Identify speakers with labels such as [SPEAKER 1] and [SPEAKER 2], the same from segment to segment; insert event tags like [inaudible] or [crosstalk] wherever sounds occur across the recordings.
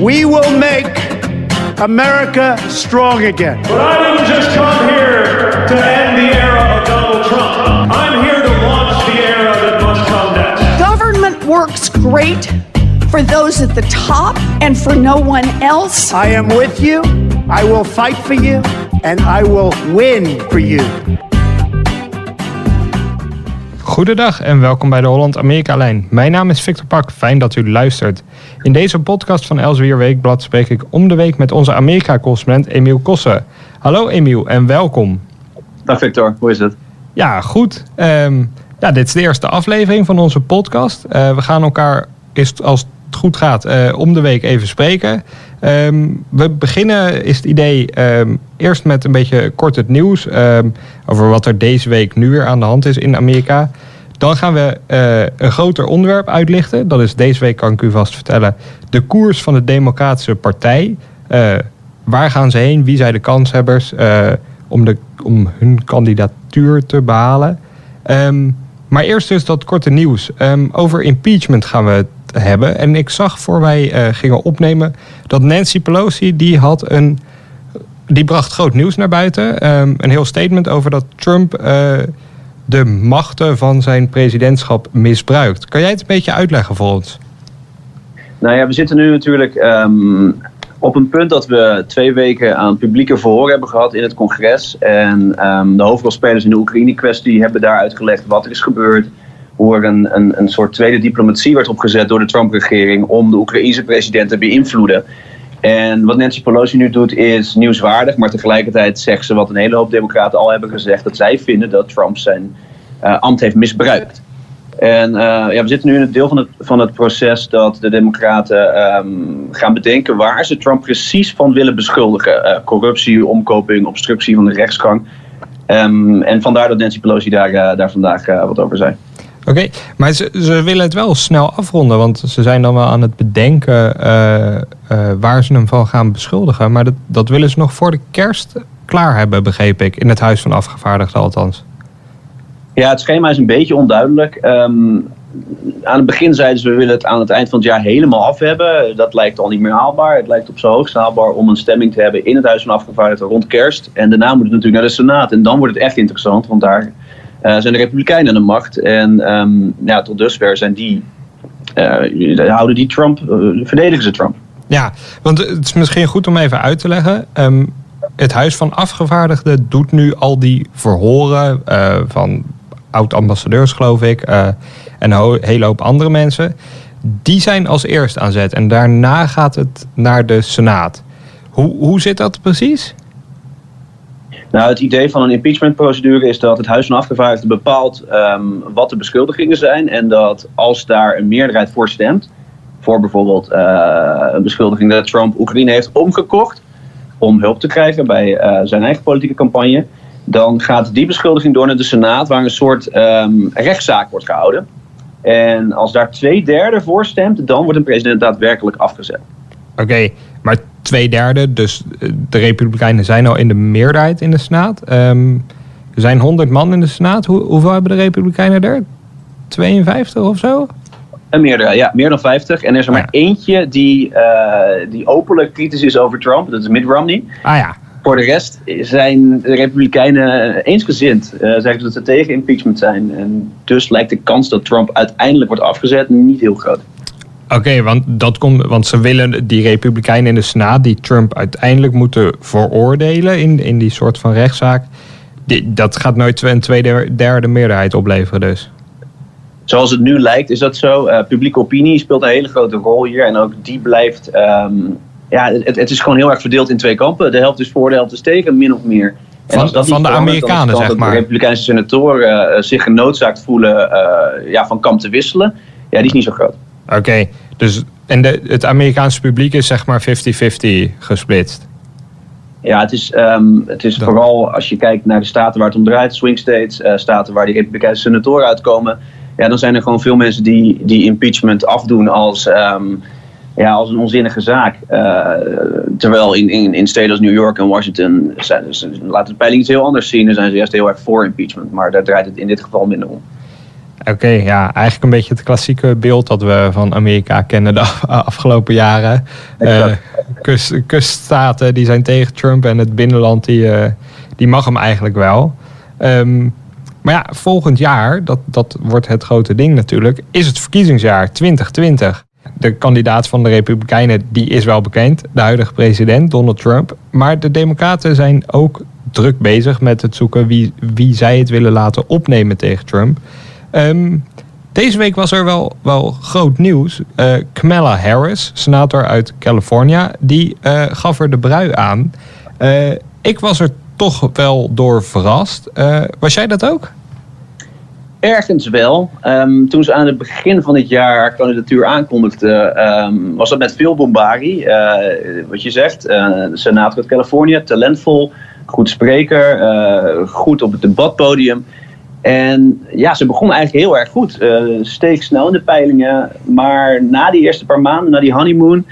[SPEAKER 1] We will make America strong again.
[SPEAKER 2] But I didn't just come here to end the era of Donald Trump. I'm here to launch the era that must come next.
[SPEAKER 3] Government works great for those at the top and for no one else.
[SPEAKER 1] I am with you. I will fight for you. And I will win for you.
[SPEAKER 4] Goedendag en welkom bij de Holland-Amerika-lijn. Mijn naam is Victor Pak, fijn dat u luistert. In deze podcast van Elsevier Weekblad spreek ik om de week met onze Amerika-correspondent Emiel Kossen. Hallo Emiel en welkom.
[SPEAKER 5] Dag Victor, hoe is het?
[SPEAKER 4] Ja, goed. Ehm, ja, dit is de eerste aflevering van onze podcast. Uh, we gaan elkaar, is, als het goed gaat, uh, om de week even spreken. Um, we beginnen, is het idee, um, eerst met een beetje kort het nieuws um, over wat er deze week nu weer aan de hand is in Amerika. Dan gaan we uh, een groter onderwerp uitlichten. Dat is deze week, kan ik u vast vertellen, de koers van de Democratische Partij. Uh, waar gaan ze heen? Wie zijn de kanshebbers om, de, om hun kandidatuur te behalen? maar eerst dus dat korte nieuws. over impeachment gaan we hebben. En ik zag voor wij uh, gingen opnemen dat Nancy Pelosi die had een die bracht groot nieuws naar buiten. Um, een heel statement over dat Trump uh, de machten van zijn presidentschap misbruikt. Kan jij het een beetje uitleggen voor ons?
[SPEAKER 5] Nou ja, we zitten nu natuurlijk um, op een punt dat we twee weken aan publieke verhoor hebben gehad in het congres. En um, de hoofdrolspelers in de Oekraïne-kwestie hebben daar uitgelegd wat er is gebeurd hoe er een, een, een soort tweede diplomatie werd opgezet door de Trump-regering om de Oekraïense president te beïnvloeden. En wat Nancy Pelosi nu doet is nieuwswaardig, maar tegelijkertijd zegt ze wat een hele hoop democraten al hebben gezegd, dat zij vinden dat Trump zijn uh, ambt heeft misbruikt. En uh, ja, we zitten nu in het deel van het, van het proces dat de democraten um, gaan bedenken waar ze Trump precies van willen beschuldigen. Uh, corruptie, omkoping, obstructie van de rechtsgang. Um, en vandaar dat Nancy Pelosi daar, daar vandaag wat over zei.
[SPEAKER 4] Oké, maar ze, willen het wel snel afronden, want ze zijn dan wel aan het bedenken uh, uh, waar ze hem van gaan beschuldigen. Maar dat, dat willen ze nog voor de kerst klaar hebben, begreep ik, in het Huis van Afgevaardigden althans.
[SPEAKER 5] Ja, het schema is een beetje onduidelijk. Um, aan het begin zeiden ze we willen het aan het eind van het jaar helemaal af hebben. Dat lijkt al niet meer haalbaar. Het lijkt op zijn hoogst haalbaar om een stemming te hebben in het Huis van Afgevaardigden rond kerst. En daarna moet het natuurlijk naar de Senaat. En dan wordt het echt interessant, want daar zijn de Republikeinen aan de macht. En um, ja, tot dusver zijn die, uh, houden die Trump, uh, verdedigen ze Trump.
[SPEAKER 4] Ja, want het is misschien goed om even uit te leggen. Um, het Huis van Afgevaardigden doet nu al die verhoren van oud-ambassadeurs, geloof ik, en een hele hoop andere mensen. Die zijn als eerst aan zet en daarna gaat het naar de Senaat. Hoe, hoe zit dat precies?
[SPEAKER 5] Nou, het idee van een impeachmentprocedure is dat het Huis van Afgevaardigden bepaalt um, wat de beschuldigingen zijn. En dat als daar een meerderheid voor stemt, voor bijvoorbeeld uh, een beschuldiging dat Trump Oekraïne heeft omgekocht om hulp te krijgen bij uh, zijn eigen politieke campagne, dan gaat die beschuldiging door naar de Senaat, waar een soort um, rechtszaak wordt gehouden. En als daar twee derde voor stemt, dan wordt een president daadwerkelijk afgezet.
[SPEAKER 4] Oké, maar twee derde, dus eh, de Republikeinen zijn al in de meerderheid in de Senaat. Um, er zijn 100 man in de Senaat. Hoe, hoeveel hebben de Republikeinen er? 52 of zo?
[SPEAKER 5] Een meerderheid, ja, meer dan 50. En er is er maar ja. eentje die, uh, die openlijk kritisch is over Trump. Dat is Mitt Romney.
[SPEAKER 4] Ah ja.
[SPEAKER 5] Voor de rest zijn de Republikeinen eensgezind. Uh, zeggen dat ze tegen impeachment zijn. En dus lijkt de kans dat Trump uiteindelijk wordt afgezet niet heel groot.
[SPEAKER 4] Oké, okay, want, dat komt, want ze willen die Republikeinen in de Senaat die Trump uiteindelijk moeten veroordelen in, in die soort van rechtszaak. Die, dat gaat nooit een tweede, derde meerderheid opleveren dus.
[SPEAKER 5] Zoals het nu lijkt is dat zo. Uh, publieke opinie speelt een hele grote rol hier. En ook die blijft... Um, ja, het, het, is gewoon heel erg verdeeld in twee kampen. De helft is voor, de helft is tegen, min of meer.
[SPEAKER 4] En van, dat van de Amerikanen, zeg maar.
[SPEAKER 5] de Republikeinse senatoren uh, zich genoodzaakt voelen uh, ja, van kamp te wisselen. Ja, die is niet zo groot.
[SPEAKER 4] Oké, okay, dus en de, het Amerikaanse publiek is zeg maar 50-50 gesplitst?
[SPEAKER 5] Ja, het is, um, het is vooral als je kijkt naar de staten waar het om draait, swing states, uh, staten waar die Republikeinse senatoren uitkomen. Ja, dan zijn er gewoon veel mensen die, die impeachment afdoen als, um, ja, als een onzinnige zaak. Uh, terwijl in, in, in steden als New York en Washington zijn, laten de peilingen iets heel anders zien. Dan zijn ze juist heel erg voor impeachment. Maar daar draait het in dit geval minder om.
[SPEAKER 4] Oké, ja, eigenlijk een beetje het klassieke beeld dat we van Amerika kennen de [laughs] afgelopen jaren. Uh, kust, kuststaten die zijn tegen Trump en het binnenland die, uh, die mag hem eigenlijk wel. Um, maar ja, volgend jaar, dat, dat wordt het grote ding natuurlijk, is het verkiezingsjaar 2020. De kandidaat van de Republikeinen die is wel bekend, de huidige president Donald Trump. Maar de Democraten zijn ook druk bezig met het zoeken wie, wie zij het willen laten opnemen tegen Trump. Um, deze week was er wel, wel groot nieuws. Uh, Kamala Harris, senator uit California, die uh, gaf er de brui aan. Uh, ik was er toch wel door verrast. was jij dat ook?
[SPEAKER 5] Ergens wel. Um, toen ze aan het begin van dit jaar kandidatuur aankondigde, um, was dat met veel bombarie. wat je zegt, senator uit Californië, talentvol, goed spreker, goed op het debatpodium. En ja, ze begon eigenlijk heel erg goed. Uh, steek snel in de peilingen. Maar na die eerste paar maanden, na die honeymoon,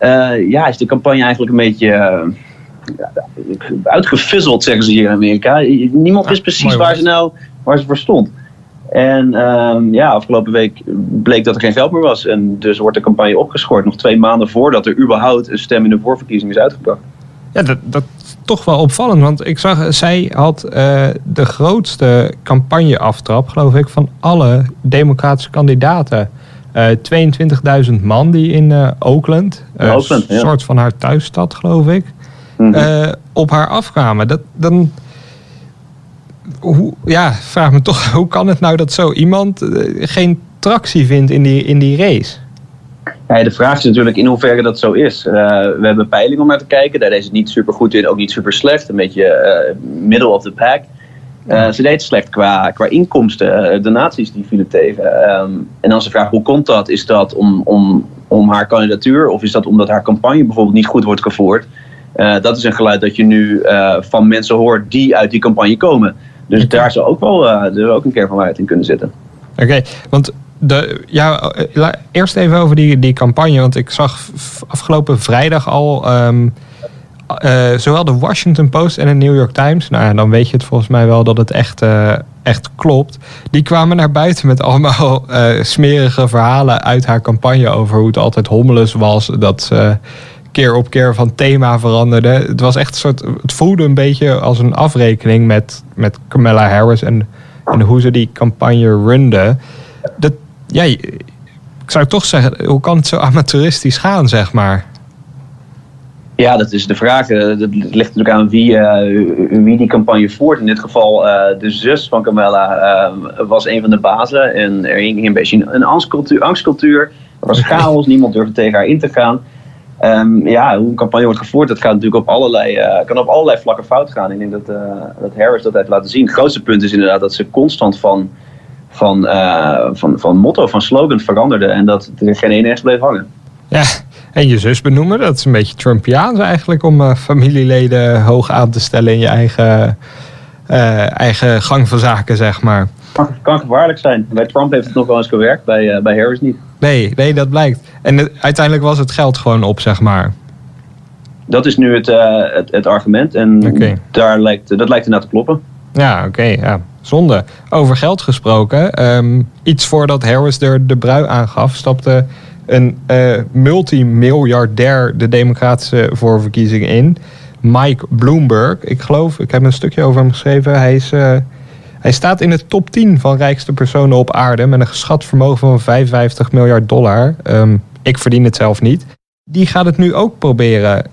[SPEAKER 5] uh, ja, is de campagne eigenlijk een beetje uh, uitgefuzzeld, zeggen ze hier in Amerika. Niemand wist precies waar ze nou waar ze voor stond. En um, ja, afgelopen week bleek dat er geen geld meer was. En dus wordt de campagne opgeschort. Nog twee maanden voordat er überhaupt een stem in de voorverkiezing is uitgebracht.
[SPEAKER 4] Ja, dat, dat toch wel opvallend. Want ik zag, zij had uh, de grootste campagneaftrap, geloof ik, van alle democratische kandidaten. Uh, eh, 22.000 man die in uh, Oakland, een ja. soort van haar thuisstad, geloof ik, mm -hmm. op haar afkwamen. Dat, dan, hoe, ja, vraag me toch, [laughs] hoe kan het nou dat zo iemand geen tractie vindt in die, in die race?
[SPEAKER 5] De vraag is natuurlijk in hoeverre dat zo is. Uh, we hebben peilingen om naar te kijken. Daar is het niet super goed in, ook niet super slecht. Een beetje uh, middle of the pack. Uh, ze deed slecht qua, qua inkomsten. donaties die vielen tegen. Um, en dan is de vraag, hoe komt dat? Is dat om, om, om haar kandidatuur? Of is dat omdat haar campagne bijvoorbeeld niet goed wordt gevoerd? dat is een geluid dat je nu van mensen hoort die uit die campagne komen. Dus daar zou ook wel er ook een keer van waarheid in kunnen zitten.
[SPEAKER 4] Oké, want ja, eerst even over die, die campagne. Want ik zag afgelopen vrijdag al. Um, uh, zowel de Washington Post en de New York Times. Nou ja, dan weet je het volgens mij wel dat het echt, uh, echt klopt. Die kwamen naar buiten met allemaal smerige verhalen uit haar campagne. Over hoe het altijd hommeles was. Dat ze keer op keer van thema veranderde. Het was echt een soort. Het voelde een beetje als een afrekening met, met Kamala Harris. En, en hoe ze die campagne runde. Ja, ik zou toch zeggen, hoe kan het zo amateuristisch gaan, zeg maar?
[SPEAKER 5] Ja, dat is de vraag. Eh, dat ligt natuurlijk aan wie, uh, wie die campagne voert. In dit geval uh, de zus van Camilla was een van de bazen. En er ging een beetje een angstcultuur. angstcultuur. Er was chaos, niemand durfde tegen haar in te gaan. Um, ja, hoe een campagne wordt gevoerd, dat gaat natuurlijk op allerlei, kan op allerlei vlakken fout gaan. Ik denk dat, dat Harris dat heeft laten zien. Het grootste punt is inderdaad dat ze constant van van, uh, van, van motto, van slogan veranderde. En dat er geen ene echt bleef hangen.
[SPEAKER 4] Ja, en je zus benoemen, dat is een beetje Trumpiaans eigenlijk om uh, familieleden hoog aan te stellen in je eigen, uh, eigen gang van zaken, zeg maar.
[SPEAKER 5] Kan, kan gevaarlijk zijn. Bij Trump heeft het nog wel eens gewerkt, bij, bij Harris niet.
[SPEAKER 4] Nee, nee, dat blijkt. En uiteindelijk was het geld gewoon op, zeg maar.
[SPEAKER 5] Dat is nu het, het, het, argument en okay. daar lijkt, dat lijkt ernaar te kloppen.
[SPEAKER 4] Ja, oké. Okay, ja. Zonde. Over geld gesproken. Um, iets voordat Harris er de brui aangaf, stapte een uh, multimiljardair de democratische voorverkiezingen in. Mike Bloomberg. Ik geloof, ik heb een stukje over hem geschreven. Hij, is, uh, hij staat in de top 10 van rijkste personen op aarde met een geschat vermogen van 55 miljard dollar. Um, ik verdien het zelf niet. Die gaat het nu ook proberen.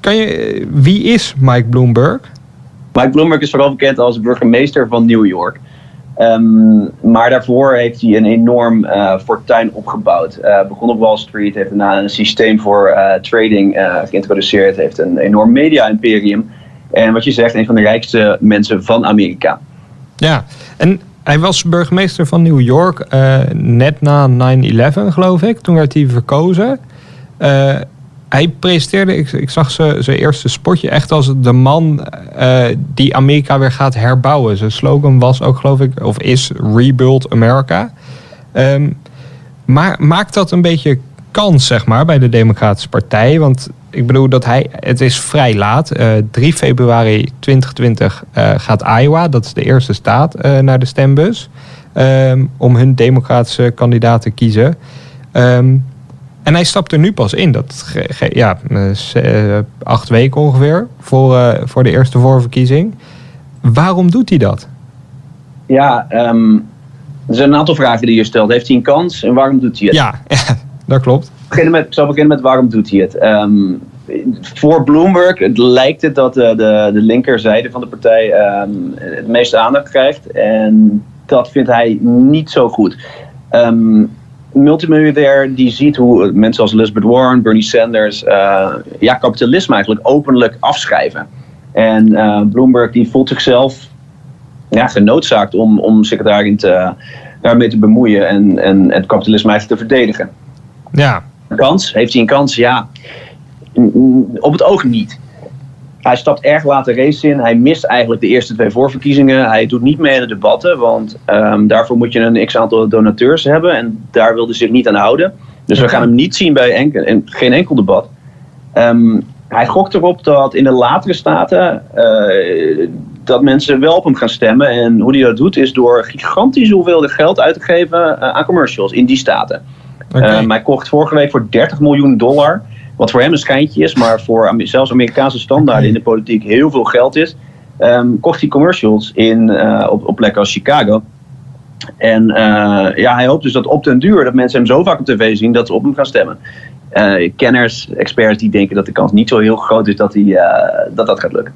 [SPEAKER 4] Kan je, wie is Mike Bloomberg?
[SPEAKER 5] Mike Bloomberg is vooral bekend als burgemeester van New York. Um, maar daarvoor heeft hij een enorm uh, fortuin opgebouwd. Uh, begon op Wall Street, heeft daarna een systeem voor uh, trading geïntroduceerd, heeft een enorm media-imperium. En wat je zegt, een van de rijkste mensen van Amerika.
[SPEAKER 4] Ja, en hij was burgemeester van New York net na 9-11, geloof ik. Toen werd hij verkozen hij presenteerde, ik, ik zag zijn eerste spotje echt als de man uh, die Amerika weer gaat herbouwen. Zijn slogan was ook, geloof ik, of is Rebuild America. Um, maar maakt dat een beetje kans, zeg maar, bij de Democratische Partij? Want ik bedoel dat hij, het is vrij laat. Uh, eh, 3 februari 2020 uh, gaat Iowa, dat is de eerste staat, naar de stembus. ehm, om hun democratische kandidaat te kiezen. Ehm, en hij stapt er nu pas in. Dat ja, eh, acht weken ongeveer voor, eh, voor de eerste voorverkiezing. Waarom doet hij dat?
[SPEAKER 5] Ja, ehm, er zijn een aantal vragen die je stelt. Heeft hij een kans en waarom doet hij het?
[SPEAKER 4] Ja, [laughs] dat klopt.
[SPEAKER 5] beginnen met, ik zal beginnen met waarom doet hij het. Ehm, voor Bloomberg het lijkt het dat de, de, de linkerzijde van de partij ehm, het meeste aandacht krijgt. En dat vindt hij niet zo goed. Multimiljardair die ziet hoe mensen als Elizabeth Warren, Bernie Sanders, eh, ja, kapitalisme eigenlijk openlijk afschrijven. En eh, Bloomberg die voelt zichzelf ja, genoodzaakt om, om zich daarin te, daarmee te bemoeien en, en het kapitalisme eigenlijk te verdedigen.
[SPEAKER 4] Ja,
[SPEAKER 5] Een kans? Heeft hij een kans? Ja. Op het oog niet. Hij stapt erg laat de race in. Hij mist eigenlijk de eerste twee voorverkiezingen. Hij doet niet mee aan de debatten, want ehm, daarvoor moet je een x-aantal donateurs hebben. En daar wilde zich niet aan houden. Dus we gaan hem niet zien bij enkel, in geen enkel debat. Ehm, hij gokt erop dat in de latere staten eh, dat mensen wel op hem gaan stemmen. En hoe hij dat doet is door gigantische hoeveelheden geld uit te geven eh, aan commercials in die staten.
[SPEAKER 4] oké.
[SPEAKER 5] Eh, hij kocht vorige week voor 30 miljoen dollar. Wat voor hem een schijntje is, maar voor zelfs Amerikaanse standaarden in de politiek heel veel geld is. ehm, kocht hij commercials in, eh, op, op plekken als Chicago. En eh, ja, hij hoopt dus dat op den duur dat mensen hem zo vaak op tv zien dat ze op hem gaan stemmen. Eh, kenners, experts die denken dat de kans niet zo heel groot is dat, hij, dat dat gaat lukken.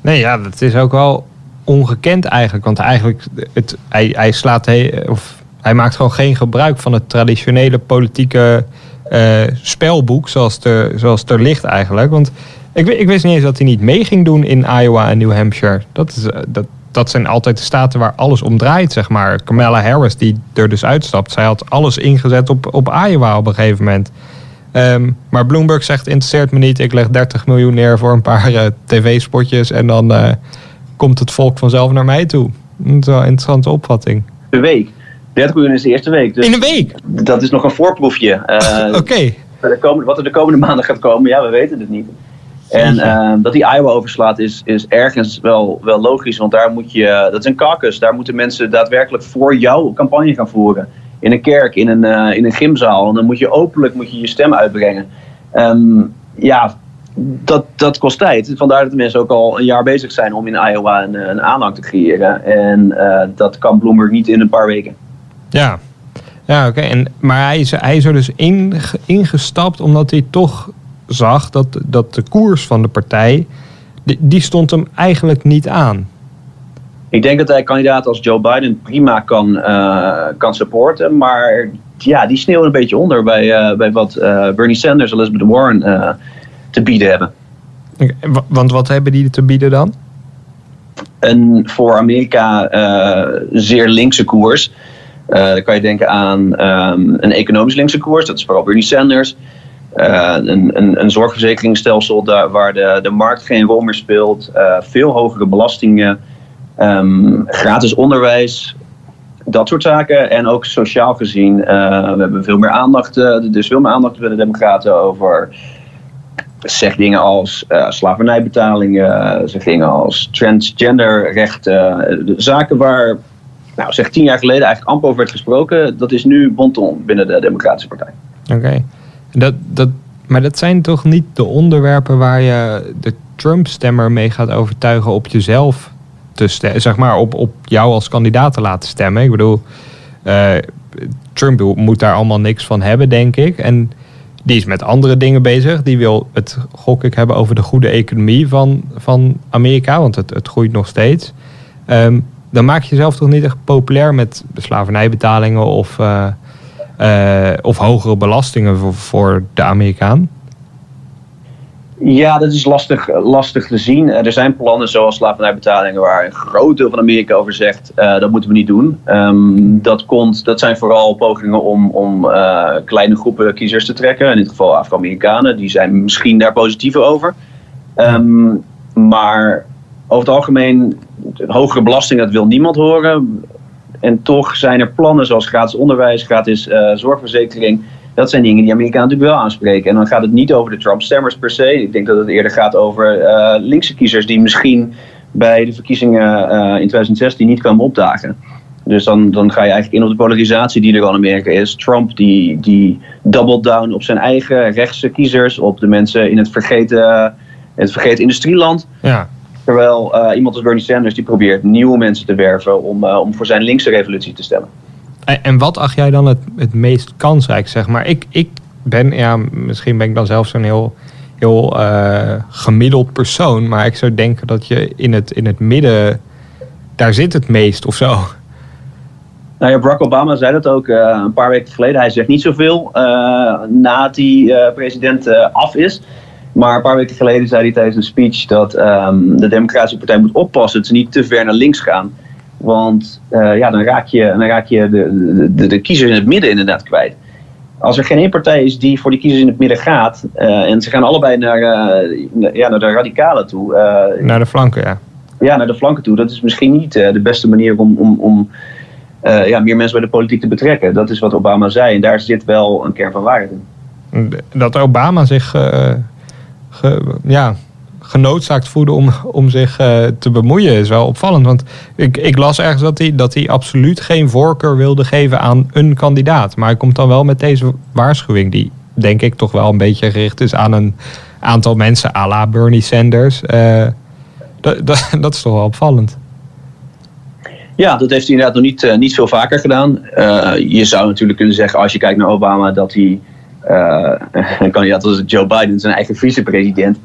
[SPEAKER 4] Nee, ja, dat is ook wel ongekend eigenlijk. Want eigenlijk, het, hij, hij slaat, he- of hij maakt gewoon geen gebruik van het traditionele politieke eh, spelboek zoals er, zoals er ligt eigenlijk. Want ik, ik wist niet eens dat hij niet mee ging doen in Iowa en New Hampshire. Dat, is, eh, dat, dat zijn altijd de staten waar alles om draait, zeg maar. Kamala Harris, die er dus uitstapt, zij had alles ingezet op, op Iowa op een gegeven moment. Ehm, maar Bloomberg zegt, interesseert me niet. Ik leg 30 miljoen neer voor een paar eh, tv-spotjes en dan komt het volk vanzelf naar mij toe. Dat is wel een interessante opvatting.
[SPEAKER 5] De week. 30 miljoen is de eerste week. Dus
[SPEAKER 4] In een week?
[SPEAKER 5] dat is nog een voorproefje. [laughs] Eh,
[SPEAKER 4] Oké.
[SPEAKER 5] wat er de komende maanden gaat komen, ja, we weten het niet. En eh, dat die Iowa overslaat is, is ergens wel, wel logisch, want daar moet je, dat is een caucus, daar moeten mensen daadwerkelijk voor jou campagne gaan voeren. In een kerk, in een, eh, in een gymzaal. En dan moet je openlijk moet je, je stem uitbrengen. Ehm, ja, dat, dat kost tijd. Vandaar dat de mensen ook al een jaar bezig zijn om in Iowa een, eh, een aanhang te creëren. En eh, dat kan Bloomberg niet in een paar weken.
[SPEAKER 4] Ja. Ja, oké. En Maar hij is, hij is er dus inge- ingestapt omdat hij toch zag dat, dat de koers van de partij, die, die stond hem eigenlijk niet aan.
[SPEAKER 5] Ik denk dat hij kandidaat als Joe Biden prima kan, eh, kan supporten. Maar ja, die sneeuwen een beetje onder bij, eh, bij wat eh, Bernie Sanders en Elizabeth Warren te bieden hebben.
[SPEAKER 4] Want wat hebben die te bieden dan?
[SPEAKER 5] Een voor Amerika zeer linkse koers. Eh, dan kan je denken aan ehm, een economisch linkse koers. Dat is vooral Bernie Sanders. Eh, een, een, een zorgverzekeringsstelsel daar, waar de, de markt geen rol meer speelt. Eh, veel hogere belastingen. ehm, gratis onderwijs. Dat soort zaken. En ook sociaal gezien. eh, we hebben veel meer aandacht. eh, dus veel meer aandacht bij de Democraten over. Zeg dingen als slavernijbetalingen. Zeg dingen als transgenderrechten. de zaken waar. Nou, zeg tien jaar geleden eigenlijk amper over werd gesproken. Dat is nu bonton binnen de Democratische Partij.
[SPEAKER 4] Oké. Dat, dat, maar dat zijn toch niet de onderwerpen waar je de Trump-stemmer mee gaat overtuigen op jezelf te stemmen. Zeg maar op, op jou als kandidaat te laten stemmen. Ik bedoel, eh, Trump moet daar allemaal niks van hebben, denk ik. En die is met andere dingen bezig. Die wil het, gok ik, hebben over de goede economie van, van Amerika. Want het, het groeit nog steeds. Ehm, dan maak je jezelf toch niet echt populair met slavernijbetalingen of, eh, eh, of hogere belastingen voor, voor de Amerikaan.
[SPEAKER 5] Ja, dat is lastig, lastig te zien. Eh, Er zijn plannen zoals slavernijbetalingen waar een groot deel van Amerika over zegt dat moeten we niet doen. Ehm, dat, komt, dat zijn vooral pogingen om, om kleine groepen kiezers te trekken. In dit geval Afro-Amerikanen. Die zijn misschien daar positiever over. Ehm, maar over het algemeen, hogere belasting, dat wil niemand horen. En toch zijn er plannen zoals gratis onderwijs, gratis eh, zorgverzekering. Dat zijn dingen die Amerikanen natuurlijk wel aanspreken. En dan gaat het niet over de Trump-stemmers per se. Ik denk dat het eerder gaat over eh, linkse kiezers die misschien bij de verkiezingen eh, in 2016 niet kwamen opdagen. Dus dan, dan ga je eigenlijk in op de polarisatie die er al in Amerika is. Trump die, die double down op zijn eigen rechtse kiezers, op de mensen in het vergeten, het vergeten industrieland.
[SPEAKER 4] Ja.
[SPEAKER 5] Terwijl uh, iemand als Bernie Sanders die probeert nieuwe mensen te werven om, uh, om voor zijn linkse revolutie te stemmen.
[SPEAKER 4] En, wat acht jij dan het, het meest kansrijk, zeg maar? Ik, ik ben, ja, misschien ben ik dan zelf zo'n heel, heel uh, gemiddeld persoon, maar ik zou denken dat je in het, in het midden, daar zit het meest of zo.
[SPEAKER 5] Nou ja, Barack Obama zei dat ook een paar weken geleden. Hij zegt niet zoveel na die president af is. Maar een paar weken geleden zei hij tijdens een speech dat um, de Democratische Partij moet oppassen dat ze niet te ver naar links gaan. Want uh, ja, dan raak je, dan raak je de, de, de, kiezers in het midden inderdaad kwijt. Als er geen één partij is die voor die kiezers in het midden gaat, uh, en ze gaan allebei naar, uh, ja, naar de radicalen toe.
[SPEAKER 4] naar de flanken, ja.
[SPEAKER 5] Ja, naar de flanken toe. Dat is misschien niet de beste manier om, om, om ja, meer mensen bij de politiek te betrekken. Dat is wat Obama zei. En daar zit wel een kern van waarheid in.
[SPEAKER 4] Dat Obama zich ja, genoodzaakt voelde om, om zich uh, te bemoeien is wel opvallend. Want ik, ik las ergens dat hij, dat hij absoluut geen voorkeur wilde geven aan een kandidaat. Maar hij komt dan wel met deze waarschuwing, die denk ik toch wel een beetje gericht is aan een aantal mensen, à la Bernie Sanders. Uh, [laughs] dat is toch wel opvallend.
[SPEAKER 5] Ja, dat heeft hij inderdaad nog niet, uh, niet veel vaker gedaan. je zou natuurlijk kunnen zeggen, als je kijkt naar Obama, dat hij [laughs] een kandidaat als Joe Biden, zijn eigen vicepresident,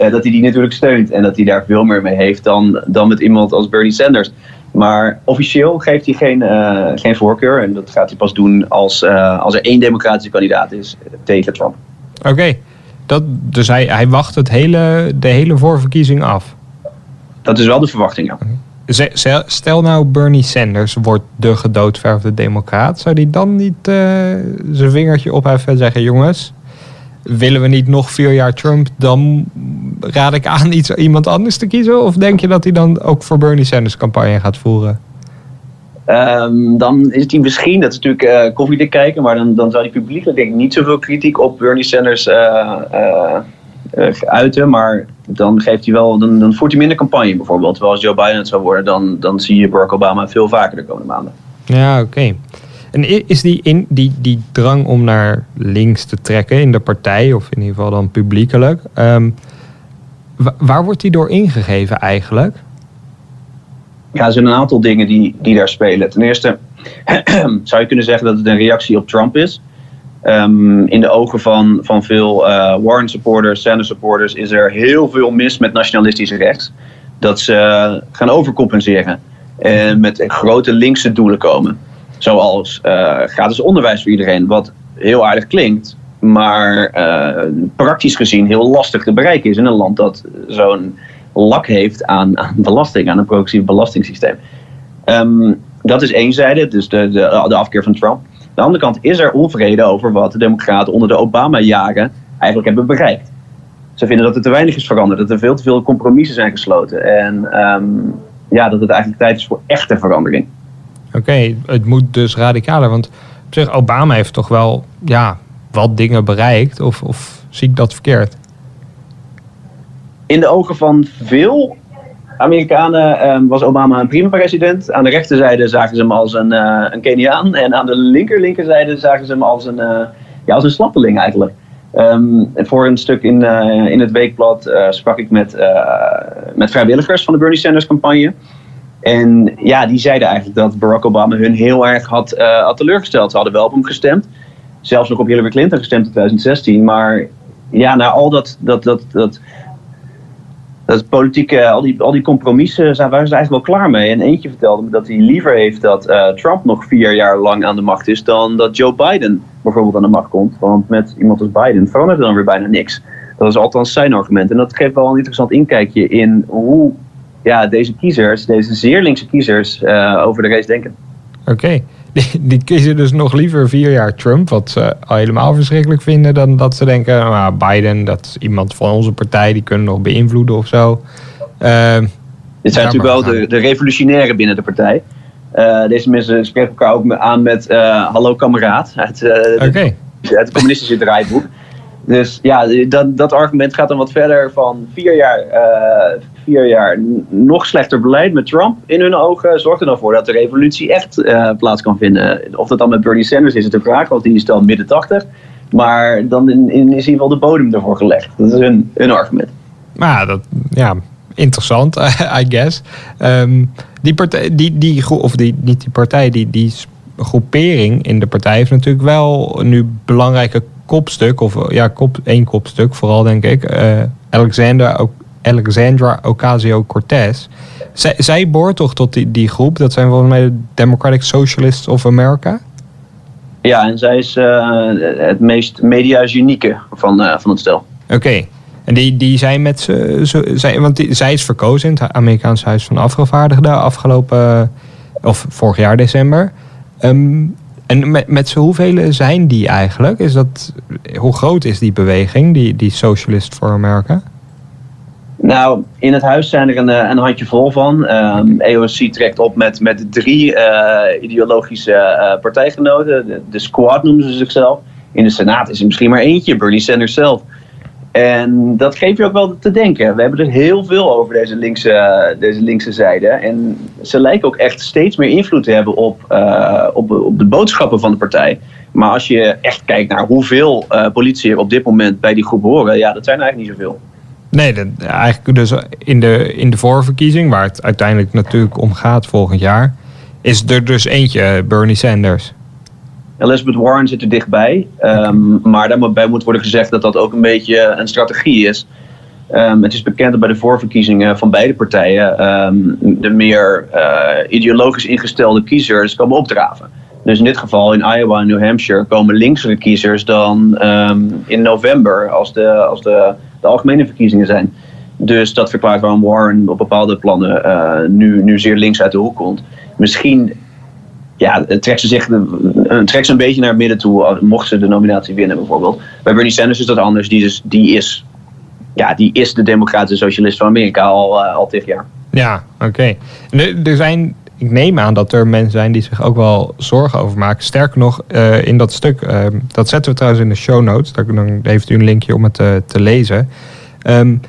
[SPEAKER 5] uh, dat hij die natuurlijk steunt en dat hij daar veel meer mee heeft dan, dan met iemand als Bernie Sanders. Maar officieel geeft hij geen, uh, geen voorkeur en dat gaat hij pas doen als, als er één democratische kandidaat is tegen Trump.
[SPEAKER 4] Oké, okay. dus hij, hij wacht het hele, de hele voorverkiezing af?
[SPEAKER 5] Dat is wel de verwachting, ja.
[SPEAKER 4] Stel nou Bernie Sanders wordt de gedoodverfde democraat. Zou die dan niet uh, zijn vingertje opheffen en zeggen... jongens, willen we niet nog vier jaar Trump... dan raad ik aan iets, iemand anders te kiezen? Of denk je dat hij dan ook voor Bernie Sanders campagne gaat voeren?
[SPEAKER 5] Um, dan is hij misschien, dat is natuurlijk uh, koffiedik kijken... maar dan, dan zou hij publiekelijk denk ik niet zoveel kritiek op Bernie Sanders... Uh, uiten. Maar dan, geeft hij wel, dan, dan voert hij minder campagne bijvoorbeeld. Terwijl als Joe Biden het zou worden, dan, dan zie je Barack Obama veel vaker de komende maanden.
[SPEAKER 4] Ja, oké. En is die, in, die, die drang om naar links te trekken in de partij, of in ieder geval dan publiekelijk, um, waar wordt die door ingegeven eigenlijk?
[SPEAKER 5] Ja, er zijn een aantal dingen die, die daar spelen. Ten eerste [clears throat] zou je kunnen zeggen dat het een reactie op Trump is. Um, in de ogen van, van veel uh, Warren supporters, Sanders supporters, is er heel veel mis met nationalistische rechts. Dat ze gaan overcompenseren en met grote linkse doelen komen. Zoals uh, gratis onderwijs voor iedereen, wat heel aardig klinkt, maar uh, praktisch gezien heel lastig te bereiken is in een land dat zo'n lak heeft aan, aan belasting, aan een progressief belastingssysteem. Um, dat is één zijde, dus de, de, de afkeer van Trump de andere kant is er onvrede over wat de Democraten onder de Obama-jaren eigenlijk hebben bereikt. Ze vinden dat er te weinig is veranderd, dat er veel te veel compromissen zijn gesloten. En um, ja, dat het eigenlijk tijd is voor echte verandering.
[SPEAKER 4] Oké, okay, het moet dus radicaler. Want op zich, Obama heeft toch wel ja, wat dingen bereikt. Of, of zie ik dat verkeerd?
[SPEAKER 5] In de ogen van veel Amerikanen um, was Obama een prima president. Aan de rechterzijde zagen ze hem als een, uh, een Keniaan. En aan de linker linkerzijde zagen ze hem als een, uh, ja, als een slappeling eigenlijk. Um, voor een stuk in, uh, in het weekblad sprak ik met, met vrijwilligers van de Bernie Sanders campagne. En ja, die zeiden eigenlijk dat Barack Obama hun heel erg had, had teleurgesteld. Ze hadden wel op hem gestemd. Zelfs nog op Hillary Clinton gestemd in 2016. Maar ja, na al dat, dat, dat, dat dat politieke, al die, al die compromissen zijn, waren ze eigenlijk wel klaar mee. En eentje vertelde me dat hij liever heeft dat uh, Trump nog vier jaar lang aan de macht is dan dat Joe Biden bijvoorbeeld aan de macht komt. Want met iemand als Biden verandert er dan weer bijna niks. Dat is althans zijn argument. En dat geeft wel een interessant inkijkje in hoe ja, deze kiezers, deze zeer linkse kiezers, over de race denken.
[SPEAKER 4] Oké. [laughs] Die, die, kiezen dus nog liever vier jaar Trump, wat ze al helemaal verschrikkelijk vinden, dan dat ze denken, nou, Biden, dat is iemand van onze partij, die kunnen nog beïnvloeden of zo.
[SPEAKER 5] Uh, Dit zijn natuurlijk wel de, de revolutionairen binnen de partij. Uh, deze mensen spreken elkaar ook aan met uh, hallo kameraad uit, okay. uit het communistische draaiboek. Dus ja, dat, dat argument gaat dan wat verder van vier jaar, vier jaar nog slechter beleid met Trump in hun ogen zorgt er dan voor dat de revolutie echt uh, plaats kan vinden. Of dat dan met Bernie Sanders is, het een vraag, want die is dan midden 80. Maar dan in, in, is in ieder geval de bodem ervoor gelegd. Dat is hun, hun argument.
[SPEAKER 4] Maar dat, ja, interessant, [laughs] I guess. Um, die partij, die, die, of die, niet die partij, die, die groepering in de partij heeft natuurlijk wel nu belangrijke kopstuk, of ja, kop, één kopstuk vooral denk ik. Uh, Alexander, Alexandra Ocasio-Cortez. Zij, zij behoort toch tot die, die groep? Dat zijn volgens mij de Democratic Socialists of America?
[SPEAKER 5] Ja, en zij is uh, het meest media's unieke van, uh, van het stel.
[SPEAKER 4] Oké. En die, die zijn met ze, zij, want die, zij is verkozen in het Amerikaanse Huis van Afgevaardigden afgelopen, of vorig jaar december. Um, en met, met z'n hoeveel zijn die eigenlijk? Is dat, hoe groot is die beweging, die, die Socialist for America?
[SPEAKER 5] Nou, in het huis zijn er een, een handje vol van. Um, ehm, EOC trekt op met, met drie uh, ideologische uh, partijgenoten. De, squad noemen ze zichzelf. In de Senaat is er misschien maar eentje, Bernie Sanders zelf. En dat geeft je ook wel te denken. We hebben er heel veel over deze linkse, deze linkse zijde. En ze lijken ook echt steeds meer invloed te hebben op, op, de boodschappen van de partij. Maar als je echt kijkt naar hoeveel politie er op dit moment bij die groep horen, ja, dat zijn eigenlijk niet zoveel.
[SPEAKER 4] Nee, eigenlijk dus in de, in de voorverkiezing, waar het uiteindelijk natuurlijk om gaat volgend jaar, is er dus eentje, Bernie Sanders.
[SPEAKER 5] Elizabeth Warren zit er dichtbij. Um, maar daarbij moet worden gezegd dat dat ook een beetje een strategie is. Um, het is bekend dat bij de voorverkiezingen van beide partijen um, de meer uh, ideologisch ingestelde kiezers komen opdraven. Dus in dit geval in Iowa en New Hampshire komen linksere kiezers dan in november als, de, als de, de algemene verkiezingen zijn. Dus dat verklaart waarom Warren op bepaalde plannen uh, nu, nu zeer links uit de hoek komt. Misschien ja, trekt ze, zich, trekt ze een beetje naar het midden toe, mocht ze de nominatie winnen bijvoorbeeld. Bij Bernie Sanders is dat anders. Die, is, die, is, ja, die is de democratische socialist van Amerika al, uh, al tig jaar.
[SPEAKER 4] Ja, oké. Er zijn, ik neem aan dat er mensen zijn die zich ook wel zorgen over maken. Sterker nog, uh, in dat stuk, uh, dat zetten we trouwens in de show notes. Dan heeft u een linkje om het te, te lezen. Um,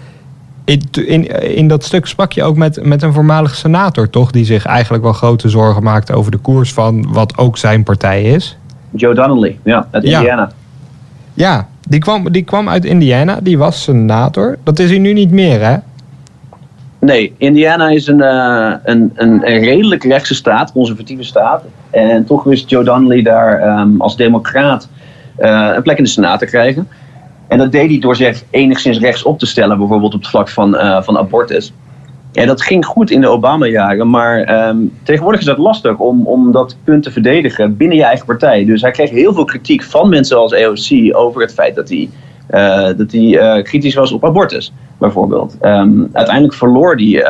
[SPEAKER 4] in, in, in, dat stuk sprak je ook met, met een voormalig senator, toch? Die zich eigenlijk wel grote zorgen maakte over de koers van wat ook zijn partij is.
[SPEAKER 5] Joe Donnelly, ja, uit Indiana.
[SPEAKER 4] Ja, die, kwam, die kwam uit Indiana, die was senator. Dat is hij nu niet meer, hè?
[SPEAKER 5] Nee, Indiana is een, uh, een, een, een, redelijk rechtse staat, conservatieve staat. En toch wist Joe Donnelly daar um, als democraat uh, een plek in de Senaat te krijgen. En dat deed hij door zich enigszins rechts op te stellen, bijvoorbeeld op het vlak van, uh, van abortus. En dat ging goed in de Obama-jaren, maar um, tegenwoordig is dat lastig om, om dat punt te verdedigen binnen je eigen partij. Dus hij kreeg heel veel kritiek van mensen als EOC over het feit dat hij, dat hij uh, kritisch was op abortus, bijvoorbeeld. Um, uiteindelijk verloor hij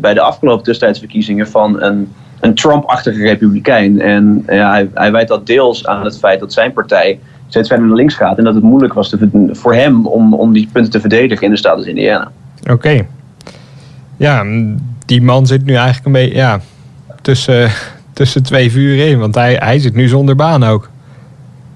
[SPEAKER 5] bij de afgelopen tussentijdsverkiezingen van een, een Trump-achtige republikein. En hij, hij wijt dat deels aan het feit dat zijn partij steeds verder naar links gaat. En dat het moeilijk was voor hem om, om die punten te verdedigen in de staat als Indiana.
[SPEAKER 4] Oké. Ja, die man zit nu eigenlijk een beetje ja, tussen, [laughs] tussen twee vuren in. Want hij, hij zit nu zonder baan ook.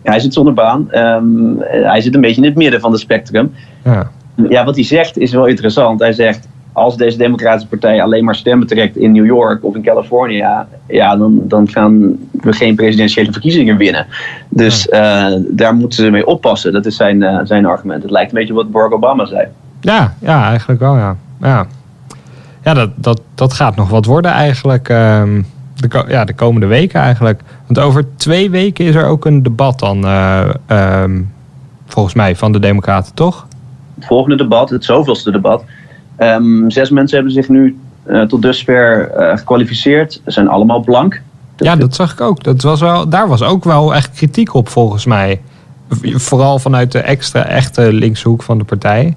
[SPEAKER 5] Hij zit zonder baan. Um, hij zit een beetje in het midden van het spectrum. Ja. ja, wat hij zegt is wel interessant. Hij zegt, als deze Democratische Partij alleen maar stemmen trekt in New York of in Californië, ja, dan, dan gaan we geen presidentiële verkiezingen winnen. Dus uh, daar moeten ze mee oppassen. Dat is zijn, uh, zijn argument. Het lijkt een beetje wat Barack Obama zei.
[SPEAKER 4] Ja, ja eigenlijk wel, ja. Ja, ja dat, dat, dat gaat nog wat worden eigenlijk. Um, de, ja, de komende weken eigenlijk. Want over twee weken is er ook een debat dan, uh, um, volgens mij, van de Democraten, toch?
[SPEAKER 5] Het volgende debat, het zoveelste debat Um, zes mensen hebben zich nu uh, tot dusver uh, gekwalificeerd. Ze zijn allemaal blank.
[SPEAKER 4] Ja, dat zag ik ook. Dat was wel, daar was ook wel echt kritiek op volgens mij. Vooral vanuit de extra echte linkshoek van de partij.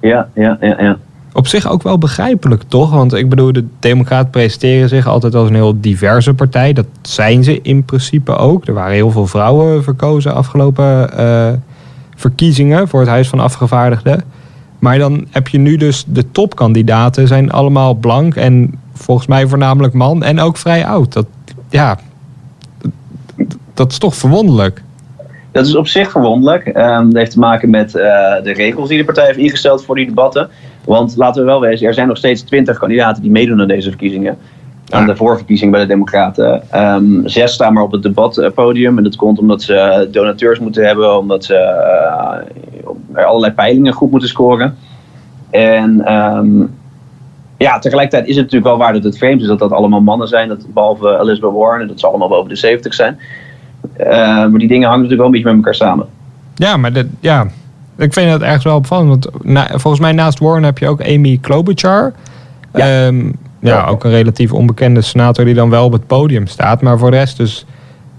[SPEAKER 5] Ja, ja, ja, ja.
[SPEAKER 4] Op zich ook wel begrijpelijk, toch? Want ik bedoel, de Democraten presenteren zich altijd als een heel diverse partij. Dat zijn ze in principe ook. Er waren heel veel vrouwen verkozen afgelopen uh, verkiezingen voor het Huis van Afgevaardigden. Maar dan heb je nu dus de topkandidaten zijn allemaal blank en volgens mij voornamelijk man en ook vrij oud. Dat, ja, dat is toch verwonderlijk.
[SPEAKER 5] Dat is op zich verwonderlijk. Um, dat heeft te maken met uh, de regels die de partij heeft ingesteld voor die debatten. Want laten we wel wezen, er zijn nog steeds twintig kandidaten die meedoen aan deze verkiezingen. Aan de voorverkiezing bij de Democraten. Ehm, zes staan maar op het debatpodium. En dat komt omdat ze donateurs moeten hebben, omdat ze uh, allerlei peilingen goed moeten scoren. En ehm, ja, tegelijkertijd is het natuurlijk wel waar dat het vreemd is dat dat allemaal mannen zijn. Dat, behalve Elizabeth Warren, dat ze allemaal boven de 70 zijn. Uh, maar die dingen hangen natuurlijk wel een beetje met elkaar samen.
[SPEAKER 4] Ja, maar dat, ja, ik vind het echt wel opvallend. Want na, volgens mij naast Warren heb je ook Amy Klobuchar. Ja. Um, ja, ook een relatief onbekende senator die dan wel op het podium staat. Maar voor de rest dus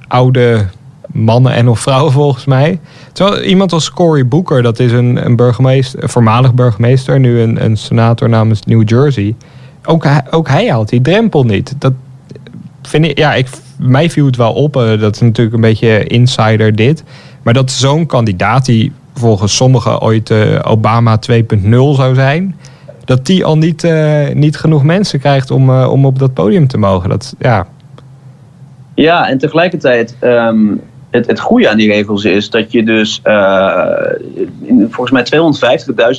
[SPEAKER 4] oude mannen en of vrouwen [laughs] volgens mij. Terwijl iemand als Cory Booker, dat is een, een burgemeester, een voormalig burgemeester, nu een, een senator namens New Jersey. Ook, ook hij haalt die drempel niet. Dat vind ik, ja, ik, mij viel het wel op. Uh, dat is natuurlijk een beetje insider dit. Maar dat zo'n kandidaat die volgens sommigen ooit uh, Obama 2.0 zou zijn, dat die al niet, uh, niet genoeg mensen krijgt om, om op dat podium te mogen. Dat, ja.
[SPEAKER 5] ja, en tegelijkertijd, um, het, het goede aan die regels is dat je dus volgens mij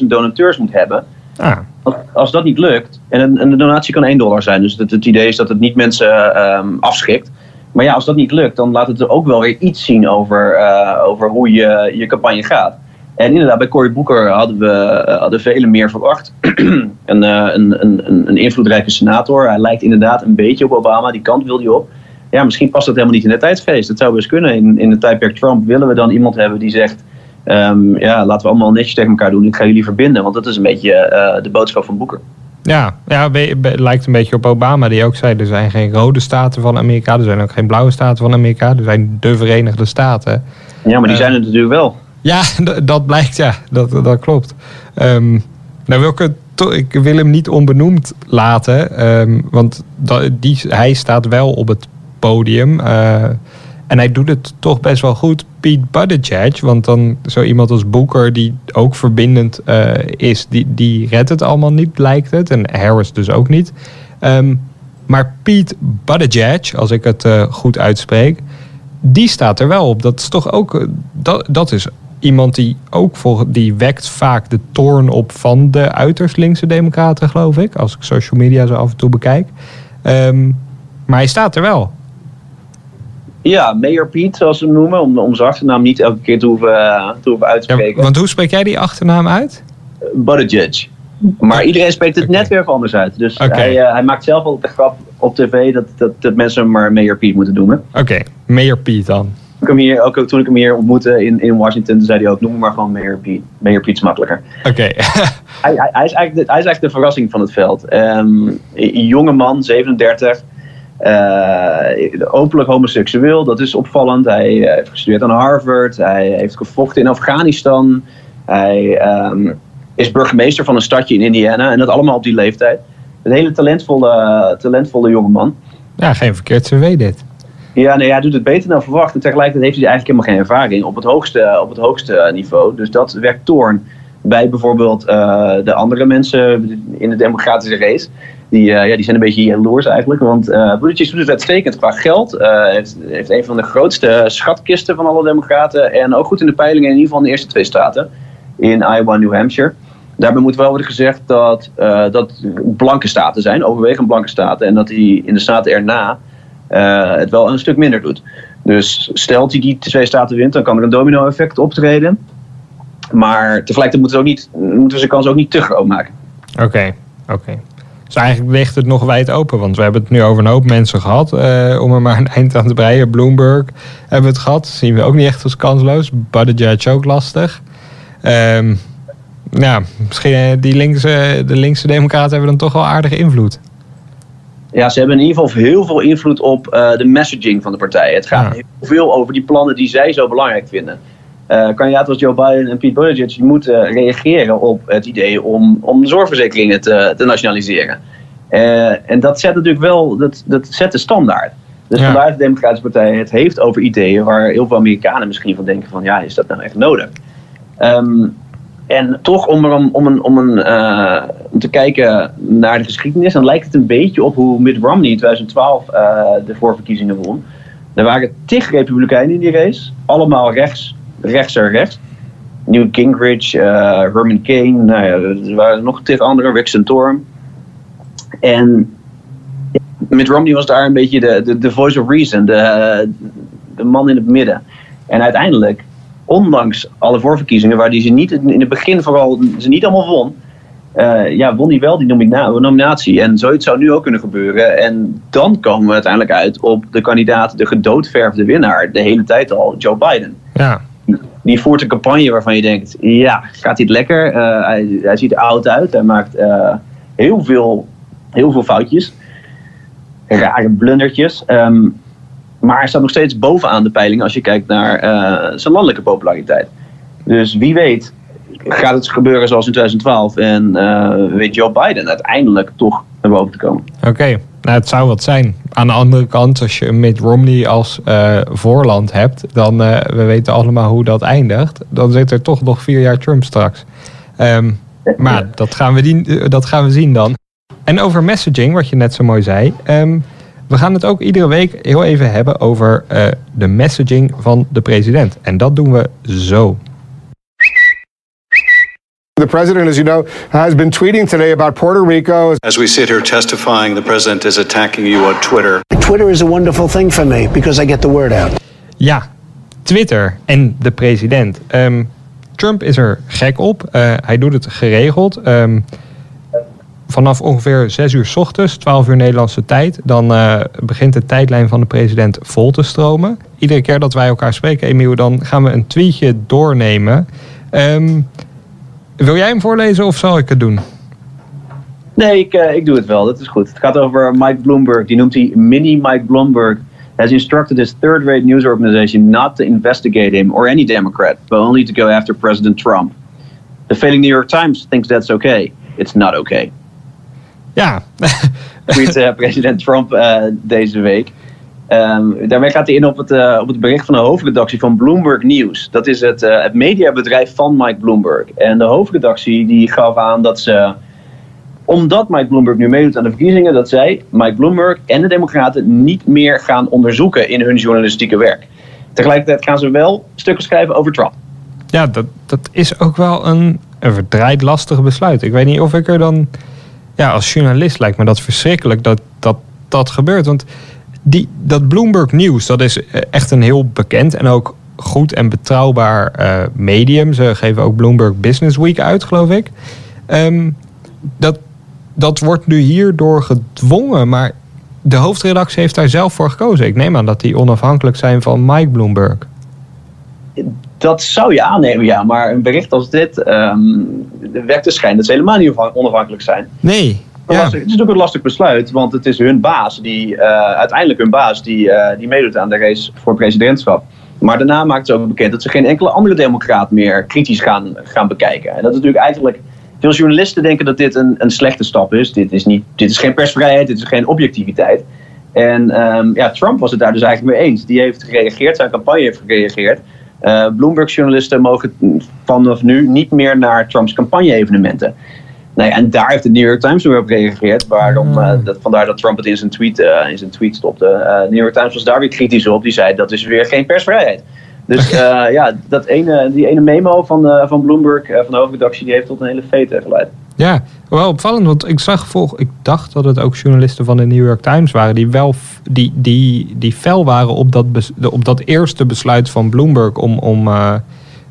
[SPEAKER 5] 250.000 donateurs moet hebben.
[SPEAKER 4] Ah.
[SPEAKER 5] Als, als, dat niet lukt, en een, een, donatie kan 1 dollar zijn, dus het, het idee is dat het niet mensen um, afschrikt. Maar ja, als dat niet lukt, dan laat het er ook wel weer iets zien over, uh, over hoe je, je campagne gaat. En inderdaad, bij Cory Booker hadden we hadden velen meer verwacht. [clears throat] een, uh, een, een, een invloedrijke senator. Hij lijkt inderdaad een beetje op Obama, die kant wil hij op. Ja, misschien past dat helemaal niet in de tijdsgeest. Dat zou best kunnen. In, in de tijdperk Trump willen we dan iemand hebben die zegt... Um, ja, laten we allemaal netjes tegen elkaar doen. Ik ga jullie verbinden. Want dat is een beetje uh, de boodschap van Booker.
[SPEAKER 4] Ja, ja lijkt een beetje op Obama, die ook zei: er zijn geen rode staten van Amerika, er zijn ook geen blauwe staten van Amerika, er zijn de Verenigde Staten.
[SPEAKER 5] Ja, maar die zijn er natuurlijk wel.
[SPEAKER 4] Ja, [laughs] dat blijkt, ja, dat, dat klopt. Um, nou wil ik, het, ik wil hem niet onbenoemd laten, um, want die, hij staat wel op het podium. Uh, en hij doet het toch best wel goed. Pete Buttigieg, want dan zo iemand als Booker die ook verbindend uh, is, die, die redt het allemaal niet, lijkt het. En Harris dus ook niet. Um, maar Pete Buttigieg, als ik het uh, goed uitspreek, die staat er wel op. Dat is toch ook, dat, dat is iemand die ook voor, die wekt vaak de toorn op van de uiterst linkse democraten, geloof ik. Als ik social media zo af en toe bekijk. Um, maar hij staat er wel.
[SPEAKER 5] Ja, Mayor Piet, zoals ze hem noemen, om, om zijn achternaam niet elke keer te hoeven, uh, te hoeven uitspreken.
[SPEAKER 4] Ja, want hoe spreek jij die achternaam uit?
[SPEAKER 5] Uh, Buttigieg. Maar iedereen spreekt het okay. net weer anders uit. Dus okay. hij, uh, hij, maakt zelf al de grap op tv dat, dat, dat mensen hem maar Mayor Piet moeten noemen.
[SPEAKER 4] Oké, okay. Mayor Piet dan.
[SPEAKER 5] Ik hem hier, ook, toen ik hem hier ontmoette in, in Washington, zei hij ook: noem maar gewoon Mayor Piet. Mayor is makkelijker.
[SPEAKER 4] Oké. [laughs]
[SPEAKER 5] hij, hij, hij, is eigenlijk de, hij is eigenlijk de verrassing van het veld. Um, een jonge man, 37. Uh, openlijk homoseksueel, dat is opvallend. Hij heeft gestudeerd aan Harvard. Hij heeft gevochten in Afghanistan. Hij um, is burgemeester van een stadje in Indiana. En dat allemaal op die leeftijd. Een hele talentvolle, talentvolle jonge man.
[SPEAKER 4] Ja, geen verkeerd cv dit.
[SPEAKER 5] Ja, nee, hij doet het beter dan verwacht. En tegelijkertijd heeft hij eigenlijk helemaal geen ervaring op het hoogste, op het hoogste niveau. Dus dat werkt toorn bij bijvoorbeeld uh, de andere mensen in de democratische race. Die, uh, ja, die zijn een beetje jaloers eigenlijk. Want uh, Buttigieg doet het uitstekend qua geld. Heeft, heeft een van de grootste schatkisten van alle democraten. En ook goed in de peilingen, in ieder geval in de eerste twee staten. In Iowa en New Hampshire. Daarbij moet wel worden gezegd dat dat blanke staten zijn. Overwegend blanke staten. En dat hij in de staten erna het wel een stuk minder doet. Dus stelt hij die twee staten wint, dan kan er een domino effect optreden. Maar tegelijkertijd moeten, ook niet, moeten we zijn kans ook niet te groot maken.
[SPEAKER 4] Oké, oké. Dus eigenlijk ligt het nog wijd open. Want we hebben het nu over een hoop mensen gehad. Uh, om er maar een eind aan te breien. Bloomberg hebben we het gehad. Zien we ook niet echt als kansloos. Buttigieg ook lastig. Ja, misschien die linkse, de linkse democraten hebben dan toch wel aardige invloed.
[SPEAKER 5] Ja, ze hebben in ieder geval heel veel invloed op uh, de messaging van de partij. Het gaat ja. heel veel over die plannen die zij zo belangrijk vinden. Uh, kandidaten als Joe Biden en Pete Buttigieg moeten reageren op het idee om, om zorgverzekeringen te, te nationaliseren. Uh, en dat zet natuurlijk wel, dat, dat zet de standaard. Dus ja. vandaar de Democratische Partij het heeft over ideeën waar heel veel Amerikanen misschien van denken van ja, is dat nou echt nodig? Um, en toch om, er om, een, om, een, uh, om te kijken naar de geschiedenis, dan lijkt het een beetje op hoe Mitt Romney in 2012 de voorverkiezingen won. Er waren tig republikeinen in die race, allemaal rechts rechtser rechts. Newt Gingrich, eh, Herman Kane, nou ja, er waren nog tegen anderen, Rick Santorum. En Mitt Romney was daar een beetje de, de, de voice of reason, de, de man in het midden. En uiteindelijk, ondanks alle voorverkiezingen, waar die ze niet in het begin vooral ze niet allemaal won, eh, ja, won hij wel die nomina nominatie. En zoiets zou nu ook kunnen gebeuren. En dan komen we uiteindelijk uit op de kandidaat, de gedoodverfde winnaar, de hele tijd al, Joe Biden.
[SPEAKER 4] Ja.
[SPEAKER 5] Die voert een campagne waarvan je denkt, ja, gaat hij het lekker? Eh, hij, hij ziet er oud uit. Hij maakt eh, heel, veel, heel veel foutjes. Rare blundertjes. Ehm, maar hij staat nog steeds bovenaan de peiling als je kijkt naar eh, zijn landelijke populariteit. Dus wie weet gaat het gebeuren zoals in 2012 en eh, weet Joe Biden uiteindelijk toch naar boven te komen.
[SPEAKER 4] Oké, nou het zou wat zijn. Aan de andere kant, als je Mitt Romney als eh, voorland hebt, dan we weten allemaal hoe dat eindigt. Dan zit er toch nog vier jaar Trump straks. Ehm, maar dat gaan, we die, dat gaan we zien dan. En over messaging, wat je net zo mooi zei. ehm, we gaan het ook iedere week heel even hebben over eh, de messaging van de president. En dat doen we zo.
[SPEAKER 6] The president, as you know, has been tweeting today about Puerto Rico.
[SPEAKER 7] As we sit here testifying, the president is attacking you on Twitter.
[SPEAKER 1] Twitter is a wonderful thing for me because I get the word out.
[SPEAKER 4] Ja, Twitter en de president. Ehm, Trump is er gek op. Eh, hij doet het geregeld. Ehm, vanaf ongeveer 6 uur s ochtends, 12 uur Nederlandse tijd, dan eh, begint de tijdlijn van de president vol te stromen. Iedere keer dat wij elkaar spreken, Emiel, dan gaan we een tweetje doornemen. Ehm, wil jij hem voorlezen of zal ik het doen?
[SPEAKER 5] Nee, ik, eh, ik doe het wel. Dat is goed. Het gaat over Mike Bloomberg. Die noemt hij Mini Mike Bloomberg. Has instructed his third-rate news organization not to investigate him or any Democrat, but only to go after President Trump. The failing New York Times thinks that's okay. It's not okay.
[SPEAKER 4] Ja, [laughs]
[SPEAKER 5] tweet eh, president Trump eh, deze week. Ehm, daarmee gaat hij in op het, eh, op het bericht van de hoofdredactie van Bloomberg News. Dat is het, het mediabedrijf van Mike Bloomberg. En de hoofdredactie die gaf aan dat ze, omdat Mike Bloomberg nu meedoet aan de verkiezingen, dat zij Mike Bloomberg en de Democraten niet meer gaan onderzoeken in hun journalistieke werk. Tegelijkertijd gaan ze wel stukken schrijven over Trump.
[SPEAKER 4] ja dat, dat is ook wel een, een verdraaid lastig besluit. Ik weet niet of ik er dan... Ja, als journalist lijkt me dat verschrikkelijk dat dat, dat gebeurt. Want die, dat Bloomberg News, dat is eh, echt een heel bekend en ook goed en betrouwbaar eh, medium. Ze geven ook Bloomberg Business Week uit, geloof ik. Ehm, dat, dat wordt nu hierdoor gedwongen, maar de hoofdredactie heeft daar zelf voor gekozen. Ik neem aan dat die onafhankelijk zijn van Mike Bloomberg.
[SPEAKER 5] Dat zou je aannemen, ja. Maar een bericht als dit ehm werkt dus schijn dat ze helemaal niet onafhankelijk zijn.
[SPEAKER 4] Nee. Ja.
[SPEAKER 5] Het is natuurlijk een lastig besluit, want het is hun baas, die, eh, uiteindelijk hun baas, die, eh, die meedoet aan de race voor presidentschap. Maar daarna maakt ze ook bekend dat ze geen enkele andere democraat meer kritisch gaan, gaan bekijken. En dat is natuurlijk eigenlijk. Veel journalisten denken dat dit een, een slechte stap is. Dit is, niet, dit is geen persvrijheid, dit is geen objectiviteit. En ehm, ja, Trump was het daar dus eigenlijk mee eens. Die heeft gereageerd, zijn campagne heeft gereageerd. Eh, Bloomberg-journalisten mogen vanaf nu niet meer naar Trumps campagne-evenementen. Ja, en daar heeft de New York Times weer op gereageerd. Waarom, eh, dat, vandaar dat Trump het in zijn tweet, eh, in zijn tweet stopte. Eh, New York Times was daar weer kritisch op. Die zei dat is weer geen persvrijheid. Dus [laughs] ja, dat ene, die ene memo van, van Bloomberg, van de hoofdredactie, die heeft tot een hele fete geleid.
[SPEAKER 4] Ja, wel opvallend, want ik zag volg, ik dacht dat het ook journalisten van de New York Times waren die wel die, die, die fel waren op dat, op dat eerste besluit van Bloomberg om, om eh,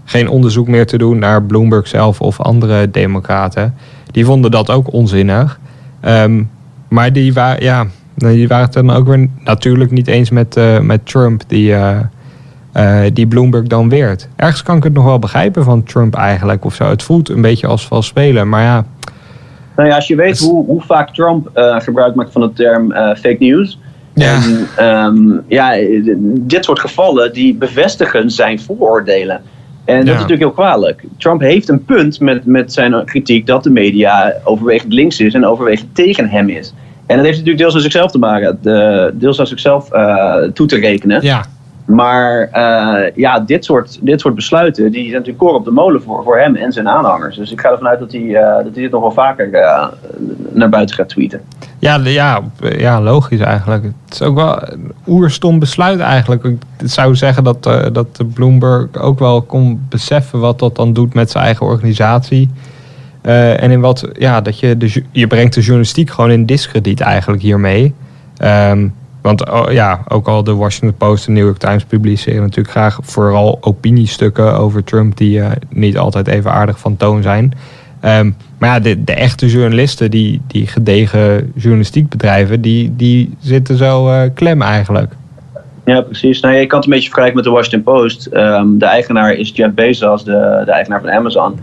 [SPEAKER 4] geen onderzoek meer te doen naar Bloomberg zelf of andere democraten. Die vonden dat ook onzinnig. Ehm, maar die, wa ja, die waren het dan ook weer natuurlijk niet eens met, eh, met Trump, die, eh, eh, die Bloomberg dan weert. Ergens kan ik het nog wel begrijpen van Trump eigenlijk of zo. Het voelt een beetje als vals spelen, maar ja.
[SPEAKER 5] Nou ja, als je weet hoe, hoe vaak Trump eh, gebruik maakt van de term eh, fake news.
[SPEAKER 4] Ja.
[SPEAKER 5] En ehm, ja, dit soort gevallen die bevestigen zijn vooroordelen. En dat
[SPEAKER 4] Ja.
[SPEAKER 5] is natuurlijk heel kwalijk. Trump heeft een punt met, met zijn kritiek dat de media overwegend links is en overwegend tegen hem is. En dat heeft natuurlijk deels aan zichzelf te maken, de, deels aan zichzelf toe te rekenen.
[SPEAKER 4] Ja,
[SPEAKER 5] Maar uh, ja, dit soort, dit soort besluiten die zijn natuurlijk koren op de molen voor, voor hem en zijn aanhangers. Dus ik ga ervan uit dat hij, uh, dat hij dit nog wel vaker uh, naar buiten gaat tweeten.
[SPEAKER 4] Ja, ja, ja, logisch eigenlijk. Het is ook wel een oerstom besluit eigenlijk. Ik zou zeggen dat, dat Bloomberg ook wel kon beseffen wat dat dan doet met zijn eigen organisatie. en in wat, ja, dat je, de, je brengt de journalistiek gewoon in discrediet eigenlijk hiermee. Um, want oh, ja, ook al de Washington Post en New York Times publiceren natuurlijk graag vooral opiniestukken over Trump die uh, niet altijd even aardig van toon zijn. Um, maar ja, de, de, echte journalisten die, die gedegen journalistiek bedrijven, die, die zitten zo uh, klem eigenlijk.
[SPEAKER 5] Ja, precies. Nou, je kan het een beetje vergelijken met de Washington Post. Um, de eigenaar is Jeff Bezos, de, de eigenaar van Amazon.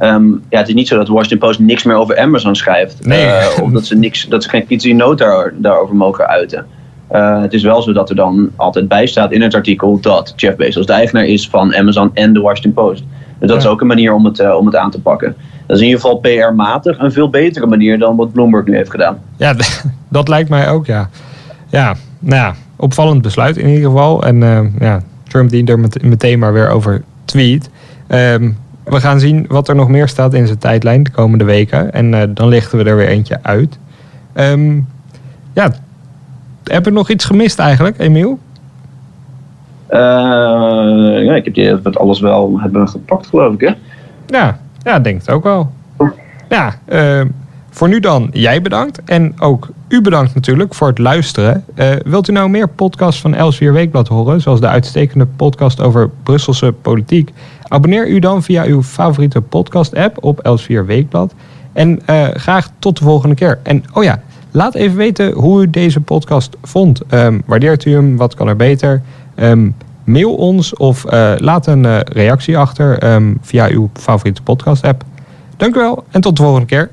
[SPEAKER 5] Um, ja, het is niet zo dat de Washington Post niks meer over Amazon schrijft.
[SPEAKER 4] Nee. Uh,
[SPEAKER 5] of dat ze, niks, dat ze geen kritische noot daar, daarover mogen uiten. Uh, het is wel zo dat er dan altijd bij staat in het artikel dat Jeff Bezos de eigenaar is van Amazon en de Washington Post. Dus dat is ook een manier om het, uh, om het aan te pakken. Dat is in ieder geval PR-matig een veel betere manier dan wat Bloomberg nu heeft gedaan.
[SPEAKER 4] Ja, [laughs] dat lijkt mij ook, ja. Ja, nou ja, opvallend besluit in ieder geval. En uh, ja, Trump die er met, meteen maar weer over tweet. Um, we gaan zien wat er nog meer staat in zijn tijdlijn de komende weken. En dan lichten we er weer eentje uit. Um, ja, heb je nog iets gemist eigenlijk, Emiel?
[SPEAKER 5] Uh, ja, ik heb die, dat alles wel hebben gepakt, geloof ik, hè?
[SPEAKER 4] Ja, ja denk het ook wel. Ja, uh, voor nu dan jij bedankt. En ook u bedankt natuurlijk voor het luisteren. Uh, wilt u nou meer podcasts van Elsevier Weekblad horen, zoals de uitstekende podcast over Brusselse politiek? Abonneer u dan via uw favoriete podcast-app op Elsevier Weekblad. En graag tot de volgende keer. En oh ja, Laat even weten hoe u deze podcast vond. Um, waardeert u hem? Wat kan er beter? Um, mail ons of uh, laat een uh, reactie achter um, via uw favoriete podcast app. Dank u wel en tot de volgende keer.